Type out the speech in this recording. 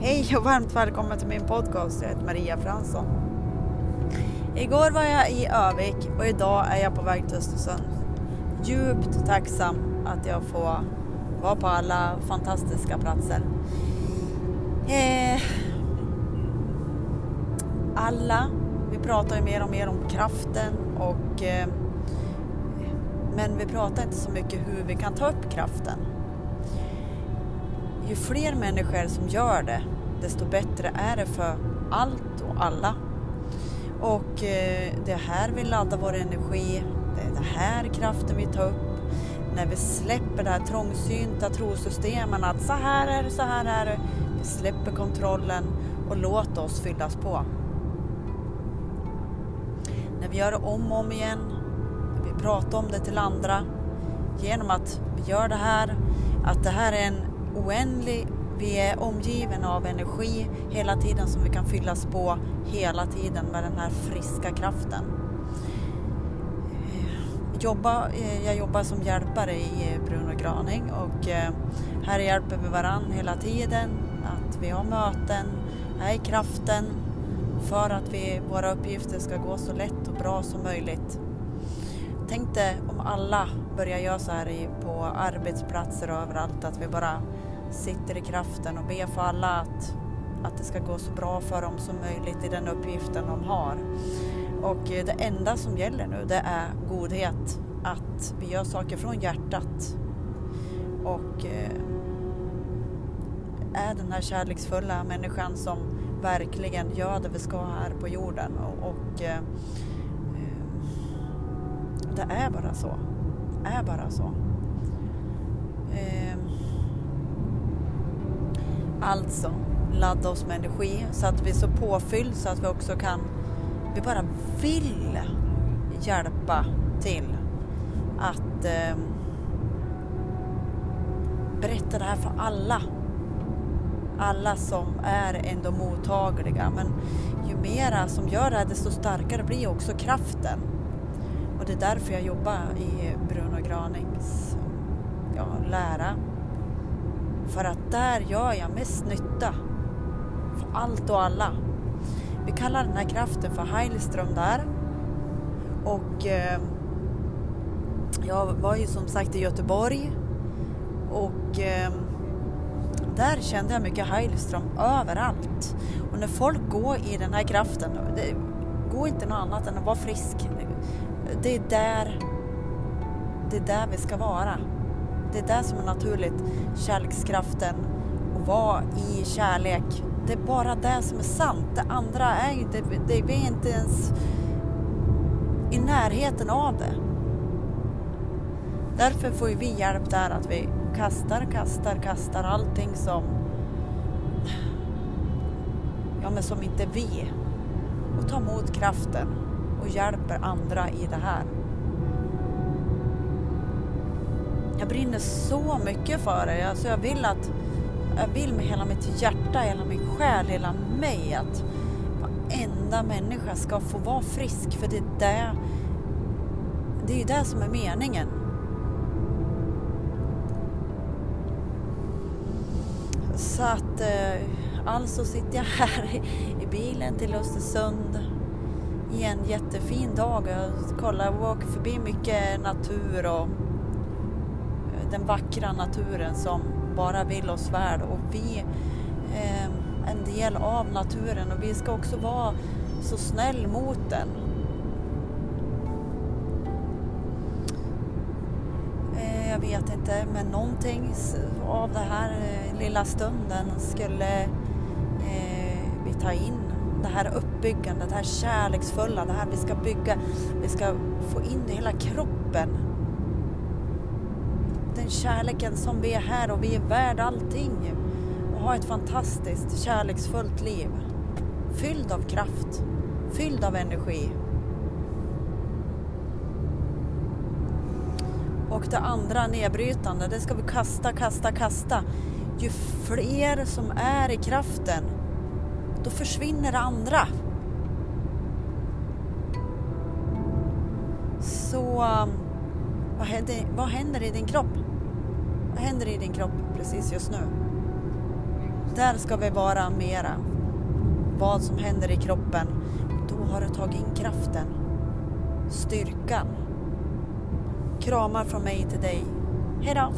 Hej och varmt välkommen till min podcast. Jag heter Maria Fransson. Igår var jag i Övik och idag är jag på väg till Östersund. Djupt tacksam att jag får vara på alla fantastiska platser. Eh, alla, vi pratar ju mer och mer om kraften och eh, men vi pratar inte så mycket hur vi kan ta upp kraften. Ju fler människor som gör det, desto bättre är det för allt och alla. Och eh, det är här vi laddar vår energi, det är det här kraften vi tar upp. När vi släpper det här trångsynta trosystemen att så här är det, så här är det. Vi släpper kontrollen och låter oss fyllas på. När vi gör det om och om igen, när vi pratar om det till andra, genom att vi gör det här, att det här är en oändlig, vi är omgiven av energi hela tiden som vi kan fyllas på hela tiden med den här friska kraften. Eh, jobba, eh, jag jobbar som hjälpare i eh, Bruno Graning och här hjälper vi varann hela tiden. Att vi har möten, här är kraften för att vi, våra uppgifter ska gå så lätt och bra som möjligt. Tänk dig om alla börjar göra så här på arbetsplatser och överallt, att vi bara sitter i kraften och ber för alla att, att det ska gå så bra för dem som möjligt i den uppgiften de har. Och eh, det enda som gäller nu det är godhet, att vi gör saker från hjärtat och eh, är den här kärleksfulla människan som verkligen gör det vi ska här på jorden. Och, och eh, det är bara så. det är bara så. Alltså, ladda oss med energi så att vi är så påfylld så att vi också kan, vi bara vill hjälpa till att eh, berätta det här för alla. Alla som är ändå mottagliga. Men ju mera som gör det här desto starkare blir också kraften. Och det är därför jag jobbar i Bruno Granings ja, lära. För att där gör jag mest nytta för allt och alla. Vi kallar den här kraften för Heilström där. Och eh, jag var ju som sagt i Göteborg och eh, där kände jag mycket Heilström överallt. Och när folk går i den här kraften, det går inte något annat än att vara frisk. Det är där, det är där vi ska vara. Det är det som är naturligt, kärlekskraften och vara i kärlek. Det är bara det som är sant. Det andra är ju, det, det, vi är inte ens i närheten av det. Därför får vi hjälp där att vi kastar, kastar, kastar allting som ja, men som inte vi och tar emot kraften och hjälper andra i det här. Jag brinner så mycket för det. Alltså jag vill att jag vill med hela mitt hjärta, hela min själ, hela mig att varenda människa ska få vara frisk för det är det, det är ju det som är meningen. Så att eh, alltså sitter jag här i bilen till Östersund i en jättefin dag. Jag kollar åker förbi mycket natur och den vackra naturen som bara vill oss väl och vi är en del av naturen och vi ska också vara så snäll mot den. Eh, jag vet inte, men någonting av den här eh, lilla stunden skulle vi ta in. Det här uppbyggandet, det här kärleksfulla, det här vi ska bygga, vi ska få in i hela kroppen den kärleken som vi är här och vi är värd allting och ha ett fantastiskt kärleksfullt liv. Fylld av kraft, fylld av energi. Och det andra nedbrytande, det ska vi kasta, kasta, kasta. Ju fler som är i kraften, då försvinner det andra. Så um, vad händer, vad händer i din kropp? Vad händer i din kropp precis just nu? där ska vi vara mera. Vad som händer i kroppen. Då har du tagit in kraften. Styrkan. Kramar från mig till dig. Hejdå!